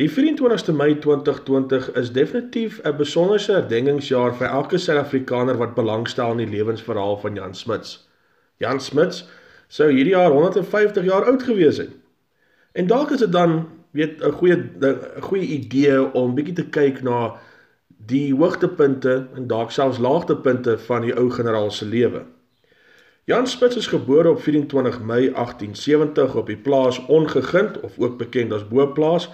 Die 24ste Mei 2020 is definitief 'n besonderse herdenkingsjaar vir elke Suid-Afrikaner wat belangstel in die lewensverhaal van Jan Smuts. Jan Smuts sou hierdie jaar 150 jaar oud gewees het. En dalk is dit dan weet 'n goeie 'n goeie idee om bietjie te kyk na die hoogtepunte en dalk selfs laagtepunte van die ou generaal se lewe. Jan Spitz is gebore op 24 Mei 1870 op die plaas Ongegind of ook bekend as Boplaas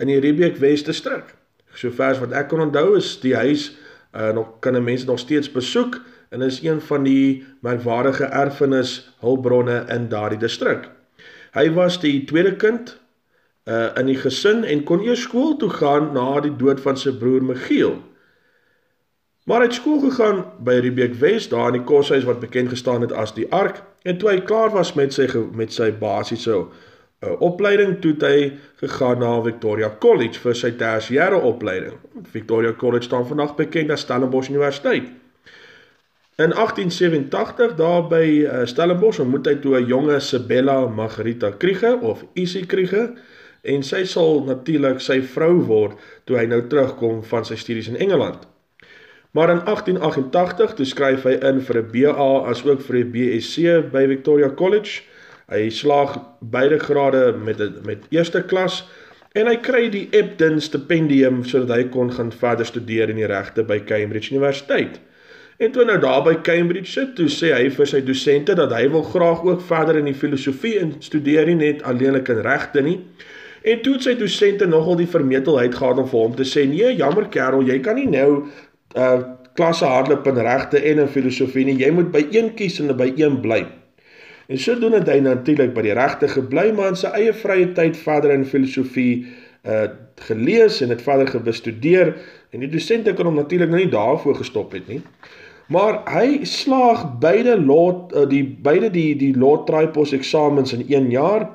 in die Riebeek Wes distrik. Sover as wat ek kan onthou is die huis uh, nog kan mense nog steeds besoek en is een van die merkwaardige erfenis hulpbronne in daardie distrik. Hy was die tweede kind uh, in die gesin en kon eers skool toe gaan na die dood van sy broer Michiel. Maar hy het skool gegaan by Riebeek Wes, daar in die koshuis wat bekend gestaan het as die Ark, en toe hy klaar was met sy met sy basiese uh, opleiding, toe hy gegaan na Victoria College vir sy tersiêre opleiding. Victoria College staan vandag bekend as Stellenbosch Universiteit. In 1887 daar by uh, Stellenbosch ontmoet hy toe 'n jonge Sibella Margarita Kriege of Isie Kriege en sy sal natuurlik sy vrou word toe hy nou terugkom van sy studies in Engeland. Maar in 1888 toe skryf hy in vir 'n BA as ook vir 'n BSc by Victoria College. Hy slaag beide grade met met eerste klas en hy kry die Epton stipendium sodat hy kon gaan verder studeer in die regte by Cambridge Universiteit. En toe nou daar by Cambridge sit, toe sê hy vir sy dosente dat hy wil graag ook verder in die filosofie in studeer nie net alleenlik in regte nie. En toe het sy dosente nogal die vermetelheid gehad om vir hom te sê: "Nee, jammer kerel, jy kan nie nou uh klasse hardloop in regte en in filosofie nie. Jy moet by een kies en by een bly. En sodoende het hy natuurlik by die regte gebly, maar in sy eie vrye tyd verder in filosofie uh gelees en het verder gebestudeer en die dosente kon hom natuurlik nou nie daarvoor gestop het nie. Maar hy slaag beide lot uh, die beide die die lot tripos eksamens in 1 jaar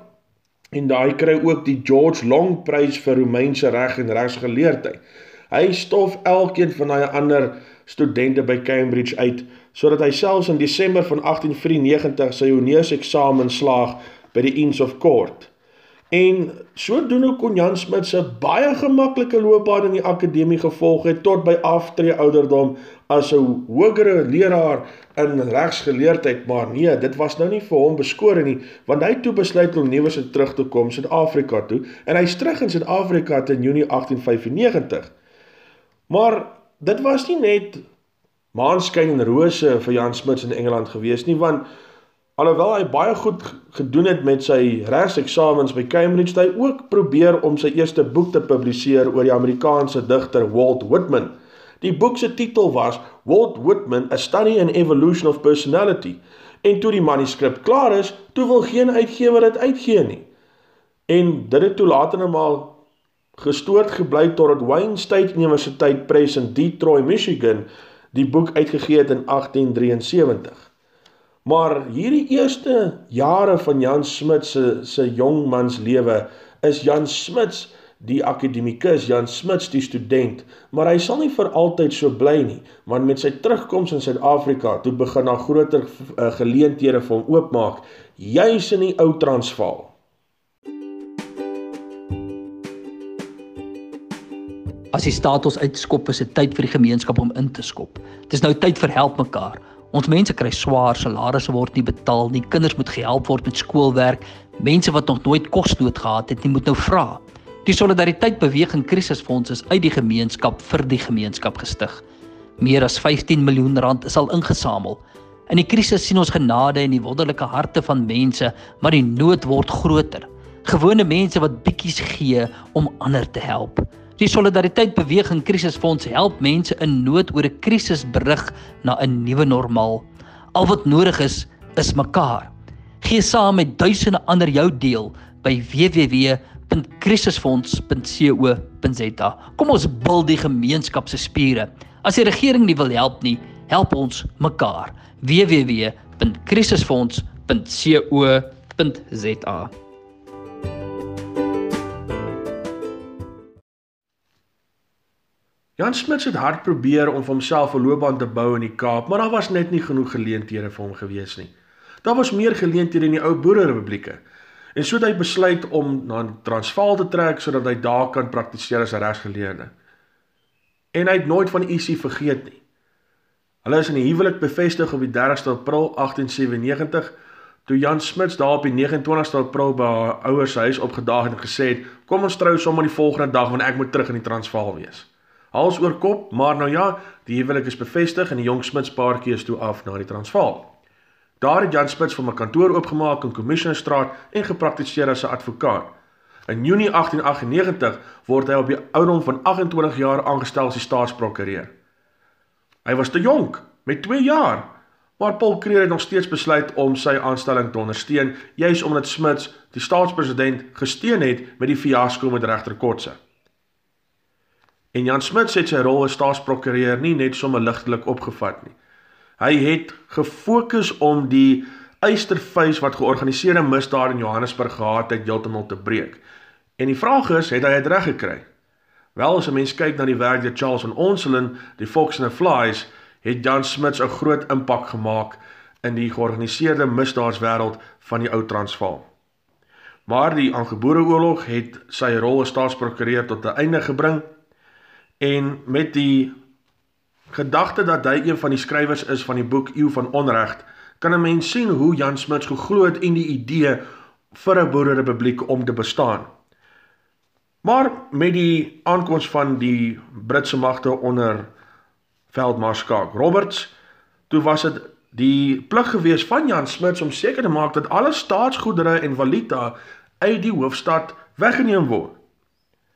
en daai kry ook die George Long prys vir Romeinse reg en regsgeleerdheid. Hy stof elkeen van daai ander studente by Cambridge uit sodat hy selfs in Desember van 1894 sy honeurs eksamen slaag by die Inns of Court. En sodoende kon Jan Smit se baie gemaklike loopbaan in die akademie gevolg het tot by aftree ouderdom as 'n hogere leraar in regsgeleerdheid, maar nee, dit was nou nie vir hom beskore nie, want hy het toe besluit om nuwe se terug te kom Suid-Afrika toe en hy's terug in Suid-Afrika in Junie 1895. Maar dit was nie net maanskyn en rose vir Jan Smuts in Engeland gewees nie, want alhoewel hy baie goed gedoen het met sy regseksamens by Cambridge, het hy ook probeer om sy eerste boek te publiseer oor die Amerikaanse digter Walt Whitman. Die boek se titel was Walt Whitman: A Study in Evolution of Personality. En toe die manuskrip klaar is, toe wil geen uitgewer dit uitgee nie. En dit het toe later nou maar gestoord gebly totdat Wayne State Universiteit Press in Detroit, Michigan die boek uitgegee het in 1873. Maar hierdie eerste jare van Jan Smuts se se jong mans lewe is Jan Smuts die akademikus, Jan Smuts die student, maar hy sal nie vir altyd so bly nie, want met sy terugkoms in Suid-Afrika, toe begin daar groter uh, geleenthede vir hom oopmaak, juis in die ou Transvaal. As die staat ons uitskop, is dit tyd vir die gemeenskap om in te skop. Dis nou tyd vir help mekaar. Ons mense kry swaar, salarisse word nie betaal nie, kinders moet gehelp word met skoolwerk, mense wat nog nooit kosnood gehad het nie, moet nou vra. Die solidariteit beweging krisisfonds is uit die gemeenskap vir die gemeenskap gestig. Meer as 15 miljoen rand is al ingesamel. In die krisis sien ons genade in die wonderlike harte van mense, maar die nood word groter. Gewone mense wat bietjies gee om ander te help. Die Solidariteit Beweging Krisisfonds help mense in nood oor 'n krisisberig na 'n nuwe normaal. Al wat nodig is, is mekaar. Gee saam met duisende ander jou deel by www.krisisfonds.co.za. Kom ons bil die gemeenskap se spiere. As die regering nie wil help nie, help ons mekaar. www.krisisfonds.co.za. Jan Smits het hard probeer om vir homself 'n loopbaan te bou in die Kaap, maar daar was net nie genoeg geleenthede vir hom gewees nie. Daar was meer geleenthede in die ou Boererepublieke. En so het hy besluit om na Transvaal te trek sodat hy daar kan praktiseer as 'n regsgeleerde. En hy het nooit van Isie vergeet nie. Hulle is in die huwelik bevestig op die 30ste April 1897 toe Jan Smits daar op die 29ste April by haar ouers huis opgedaag het en gesê het: "Kom ons trou sommer die volgende dag want ek moet terug in die Transvaal wees." Hals oor kop, maar nou ja, die huwelik is bevestig en die jong Smits paartjie is toe af na die Transvaal. Daar het Jan Spits van 'n kantoor oopgemaak in Commissionerstraat en gepraktiseer as 'n advokaat. In Junie 1898 word hy op die ouderdom van 28 jaar aangestel as die staatsprokureur. Hy was te jonk, met 2 jaar, maar Paul Creer het nog steeds besluit om sy aanstelling te ondersteun, juis omdat Smits die staatspresident gesteun het met die fiasco met regter Kotse. En Jan Smits het sy rol as staatsprokureur nie net sommer ligtelik opgevat nie. Hy het gefokus om die eystervuis wat georganiseerde misdaad in Johannesburg gehad het heeltemal te breek. En die vraag is, het hy dit reg gekry? Wel as 'n mens kyk na die werk deur Charles van Onselen, die Fox and the Flies, het Jan Smits 'n groot impak gemaak in die georganiseerde misdaadswêreld van die ou Transvaal. Maar die aangebore oorlog het sy rol as staatsprokureur tot 'n einde gebring en met die gedagte dat hy een van die skrywers is van die boek Eeu van Onreg, kan 'n mens sien hoe Jan Smuts geglo het in die idee vir 'n boererepubliek om te bestaan. Maar met die aankoms van die Britse magte onder veldmaarskal Roberts, toe was dit die plig gewees van Jan Smuts om seker te maak dat alle staatsgoedere en valuta uit die hoofstad weggeneem word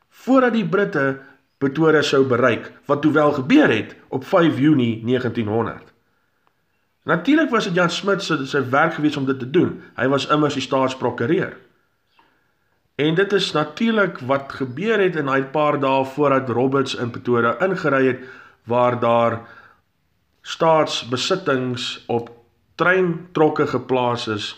voordat die Britte Pretoria sou bereik wat toe wel gebeur het op 5 Junie 1900. Natuurlik was dit Jan Smit se se werk gewees om dit te doen. Hy was immers die staatsprokureur. En dit is natuurlik wat gebeur het in daai paar dae voordat Roberts in Pretoria ingery het waar daar staatsbesittings op treintrokke geplaas is.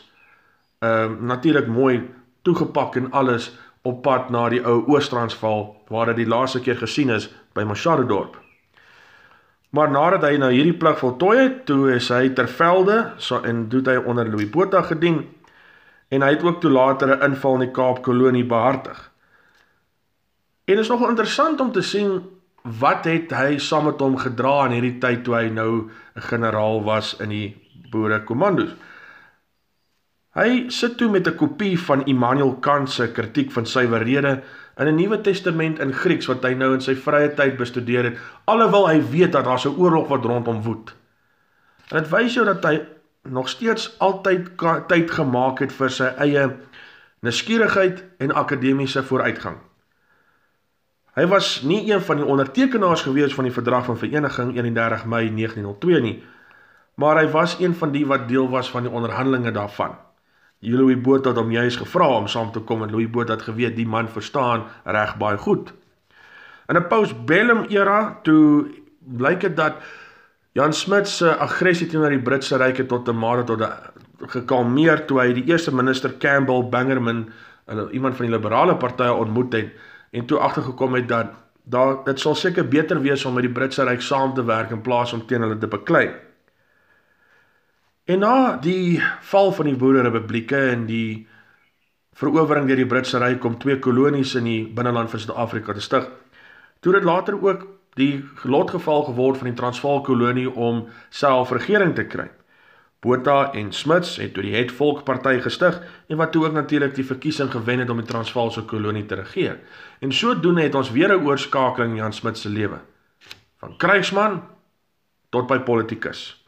Ehm uh, natuurlik mooi toegepak en alles op pad na die ou Oos-Transvaal waar dit die laaste keer gesien is by Machado dorp. Maar nadat hy nou hierdie plig voltooi het, toe is hy ter velde so en doen hy onder Louis Botha gedien en hy het ook toe later 'n inval in die Kaap kolonie behartig. En is nogal interessant om te sien wat het hy saam met hom gedra in hierdie tyd toe hy nou 'n generaal was in die boere kommandos. Hy sit toe met 'n kopie van Immanuel Kant se kritiek van suiwerhede in 'n Nuwe Testament in Grieks wat hy nou in sy vrye tyd bestudeer het, alhoewel hy weet dat daar 'n oorlog wat rondom woed. En dit wys jou dat hy nog steeds altyd tyd gemaak het vir sy eie nuuskierigheid en akademiese vooruitgang. Hy was nie een van die ondertekenaars gewees van die verdrag van vereniging 31 Mei 1902 nie, maar hy was een van die wat deel was van die onderhandelinge daarvan. Louis Botha het hom juis gevra om saam te kom en Louis Botha het geweet die man verstaan reg baie goed. In 'n postbellum era toe blyk dit dat Jan Smit se aggressie teenoor die Britse ryk het tot 'n mate tot 'n gekalmeer toe hy die eerste minister Campbell Bannerman, iemand van die liberale party ontmoet het en toe agtergekom het dat daar dit sal seker beter wees om met die Britse ryk saam te werk in plaas om teen hulle te beklei. En na die val van die Boererepublieke en die verowering deur die Britse Ryk om twee kolonies in die binneland van Suid-Afrika te stig, toe dit later ook die lotgeval geword van die Transvaal kolonie om selfregering te kry. Botha en Smits het toe die Het Volk Party gestig en wat toe ook natuurlik die verkiesing gewen het om die Transvaalse kolonie te regeer. En sodoende het ons weer 'n oorskakeling in Jan Smits se lewe. Van krygsman tot by politikus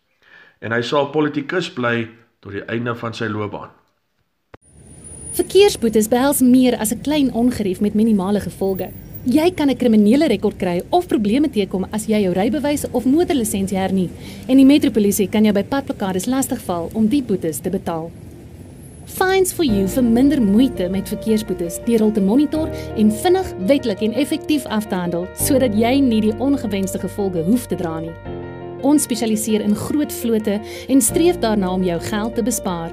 en hy sal politikus bly tot die einde van sy loopbaan. Verkeersboetes behels meer as 'n klein ongerief met minimale gevolge. Jy kan 'n kriminele rekord kry of probleme teekom as jy jou rybewys of motorlisensie hernie en die metropolisie kan jou by padplakkades lastigval om die boetes te betaal. Fines for you vir minder moeite met verkeersboetes deur hul te monitor en vinnig, wettelik en effektief af te handel sodat jy nie die ongewenste gevolge hoef te dra nie. Ons spesialiseer in groot vlote en streef daarna om jou geld te bespaar.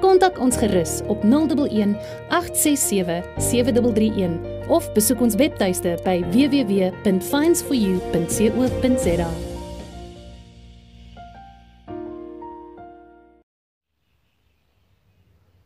Kontak ons gerus op 011 867 7331 of besoek ons webtuiste by www.finds4u.co.za.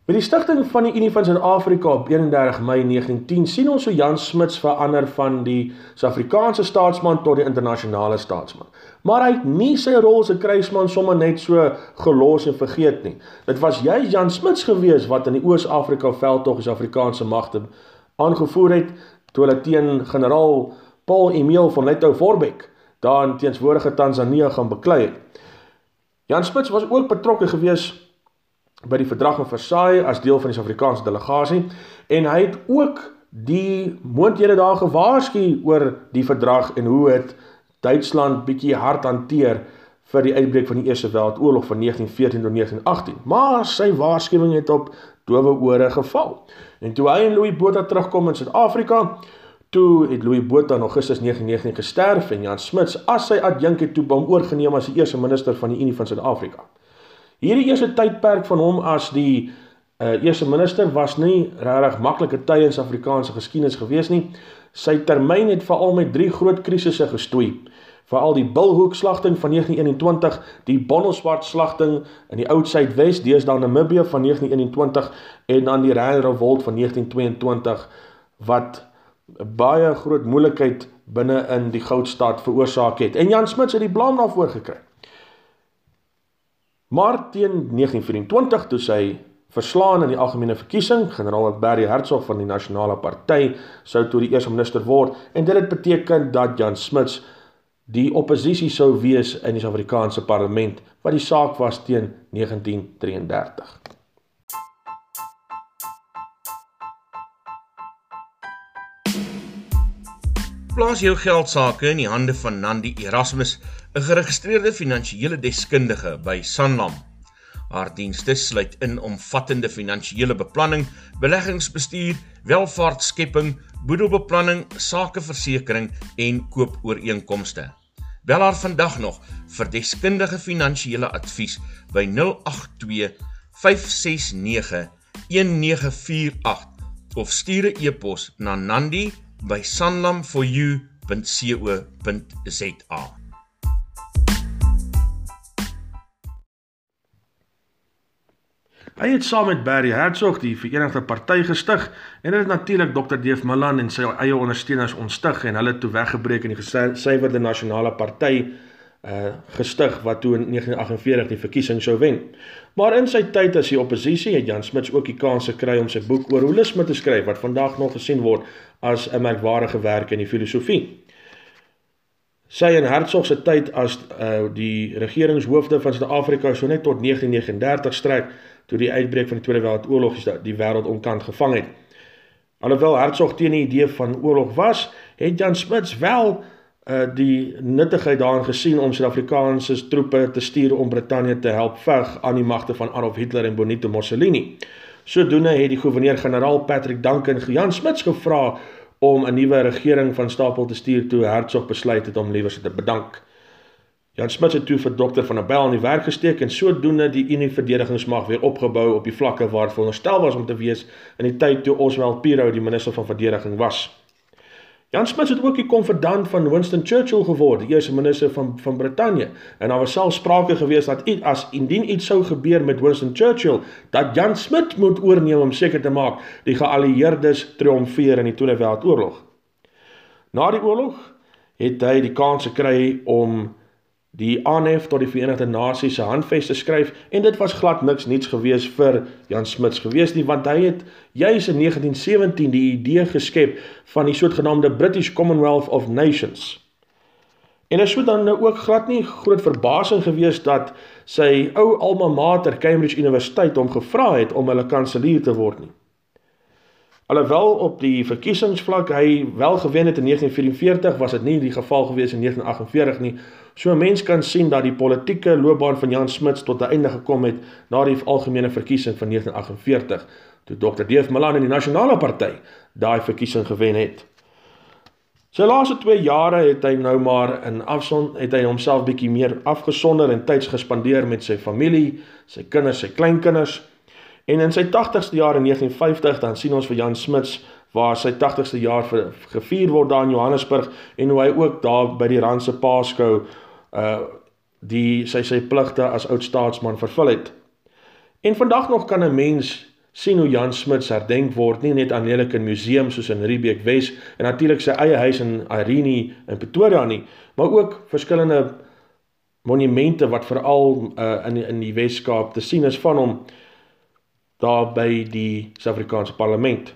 Met die stigting van die Unie van Suid-Afrika op 31 Mei 1910 sien ons hoe Jan Smuts verander van die Suid-Afrikaanse staatsman tot die internasionale staatsman. Maar hy het nie sy rol as 'n kruisman sommer net so gelos en vergeet nie. Dit was juis Jan Smuts gewees wat in die Oos-Afrika veldtog die Suid-Afrikaanse magte aangevoer het toe hulle teen generaal Paul Emile van Lettow-Vorbeck daar in teenswoordige Tansanië gaan beklei het. Jan Smuts was ook betrokke gewees by die verdrag van Versailles as deel van die Suid-Afrikaanse delegasie en hy het ook die moontlikhede daar gewaarsku oor die verdrag en hoe dit Duitsland bietjie hard hanteer vir die uitbreek van die Eerste Wêreldoorlog van 1914 tot 1918. Maar sy waarskuwing het op dowe ore geval. En toe hy en Louis Botha terugkom in Suid-Afrika, toe het Louis Botha in Augustus 1919 gesterf en Jan Smuts as sy adjunk het toe hom oorgeneem as die eerste minister van die Unie van Suid-Afrika. Hierdie eerste tydperk van hom as die uh, eerste minister was nie regtig maklike tye in Suid-Afrikaanse geskiedenis gewees nie. Sy termyn het veral met drie groot krisisse gestoei. Veral die Bulhoek slagting van 1921, die Bonnelswart slagting in die Oud Suidwes, deesdae Namibië van 1921 en dan die Rand Revolt van 1922 wat baie groot moeilikheid binne in die goudstad veroorsaak het. En Jan Smuts het die blame daarvoor gekry. Maar teen 1924 toe sy verslaan in die algemene verkiesing, generaal Barry Hertzog van die Nasionale Party sou toe die eerste minister word en dit het beteken dat Jan Smuts die oppositie sou wees in die Suid-Afrikaanse parlement wat die saak was teen 1933. Plaas jou geld sake in die hande van Nandi Erasmus 'n geregistreerde finansiële deskundige by Sanlam. Haar dienste sluit in omvattende finansiële beplanning, beleggingsbestuur, welvaartskepping, boedelbeplanning, sakeversekering en koopooreenkomste. Bel haar vandag nog vir deskundige finansiële advies by 082 569 1948 of stuur 'n e-pos na nandi@sanlamforyou.co.za. Hy het saam met Barry Hertzog die Verenigde Party gestig en dit het natuurlik Dr. Deef Malan en sy eie ondersteuners ontstig en hulle toe weggebreek in die gesuiwerde nasionale party uh gestig wat toe in 1948 die verkiesing sou wen. Maar in sy tyd as die oppositie het Jan Smuts ook die kans gekry om sy boek oor holisme te skryf wat vandag nog gesien word as 'n merkwaardige werk in die filosofie. Sy en Hertzog se tyd as uh die regeringshoofde van Suid-Afrika sou net tot 1939 strek toe die uitbreek van die Tweede Wêreldoorlog die wêreld onkant gevang het. Alhoewel Hertzog teen die idee van oorlog was, het Jan Smuts wel uh die nuttigheid daarin gesien om Suid-Afrikaanse troepe te stuur om Brittanje te help veg aan die magte van Adolf Hitler en Benito Mussolini. Sodoende het die goewerneur-generaal Patrick Duncan Jan Smuts gevra om 'n nuwe regering van stapel te stuur toe Hertzog besluit het om liewer te bedank. Jan Smuts het toe vir dokter van der Bell in die werk gesteek en sodoende die Unie verdedigingsmag weer opgebou op die vlakke waar dit veronderstel was om te wees in die tyd toe Oswald Pirow die minister van verdediging was. Jan Smuts het ook die konfidant van Winston Churchill geword, die eerste minister van van Brittanje. En daar was selfs sprake gewees dat iets as indien iets sou gebeur met Winston Churchill, dat Jan Smuts moet oorneem om seker te maak die geallieerdes triomfeer in die Tweede Wêreldoorlog. Na die oorlog het hy die kans gekry om die aanhef tot die Verenigde Nasies se handves te skryf en dit was glad niks niets gewees vir Jan Smuts gewees nie want hy het juis in 1917 die idee geskep van die sogenaamde British Commonwealth of Nations. En dit sou dan nou ook glad nie groot verbasing gewees dat sy ou alma mater Cambridge Universiteit hom gevra het om hulle kanselier te word nie. Alhoewel op die verkiesingsvlak hy wel gewen het in 1944, was dit nie die geval gewees in 1948 nie. So 'n mens kan sien dat die politieke loopbaan van Jan Smuts tot 'n einde gekom het na die algemene verkiesing van 1948, toe Dr. Deef Malan in die Nasionale Party daai verkiesing gewen het. Sy laaste 2 jare het hy nou maar in afsond het hy homself bietjie meer afgesonder en tyds gespandeer met sy familie, sy kinders, sy kleinkinders. En in sy 80ste jaar in 1950 dan sien ons vir Jan Smuts waar sy 80ste jaar gevier word daar in Johannesburg en hoe hy ook daar by die Randse Paaskou uh die sy sy pligte as oud staatsman vervul het. En vandag nog kan 'n mens sien hoe Jan Smuts herdenk word nie net aannelik in museums soos in Riebeek Wes en natuurlik sy eie huis in Irene in Pretoria nie, maar ook verskillende monumente wat veral uh, in in die Wes-Kaap te sien is van hom daar by die Suid-Afrikaanse Parlement.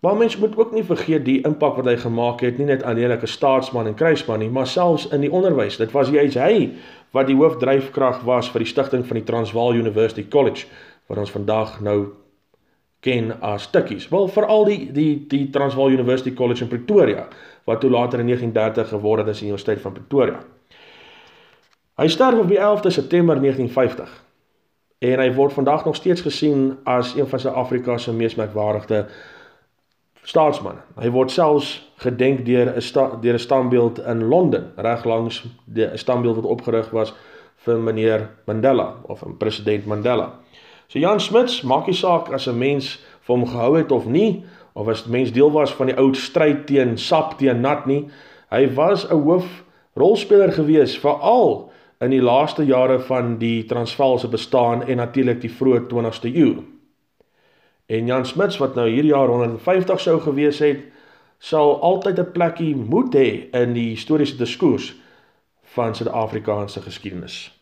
Maar mens moet ook nie vergeet die impak wat hy gemaak het, nie net aannelik 'n staatsman en kruisman nie, maar selfs in die onderwys. Dit was juist hy wat die hoofdryfkrag was vir die stigting van die Transvaal University College wat ons vandag nou ken as Tikkies. Wel veral die die die Transvaal University College in Pretoria wat toe later in 1930 geword het as die Universiteit van Pretoria. Hy sterf op die 11de September 1950 en hy word vandag nog steeds gesien as een van Suid-Afrika se mees merkwaardige staatsmanne. Hy word selfs gedenk deur 'n deur 'n standbeeld in Londen, reg langs die standbeeld wat opgerig was vir meneer Mandela of 'n president Mandela. So Jan Smits, maak nie saak as 'n mens vir hom gehou het of nie, of as 'n mens deel was van die ou stryd teen sap teen nat nie, hy was 'n hoofrolspeler gewees veral in die laaste jare van die Transvaal se bestaan en natuurlik die vroeë 20ste eeu. En Jan Smits wat nou hierdie jaar 150 sou gewees het, sal altyd 'n plekkie moet hê in die historiese diskurs van Suid-Afrikaanse geskiedenis.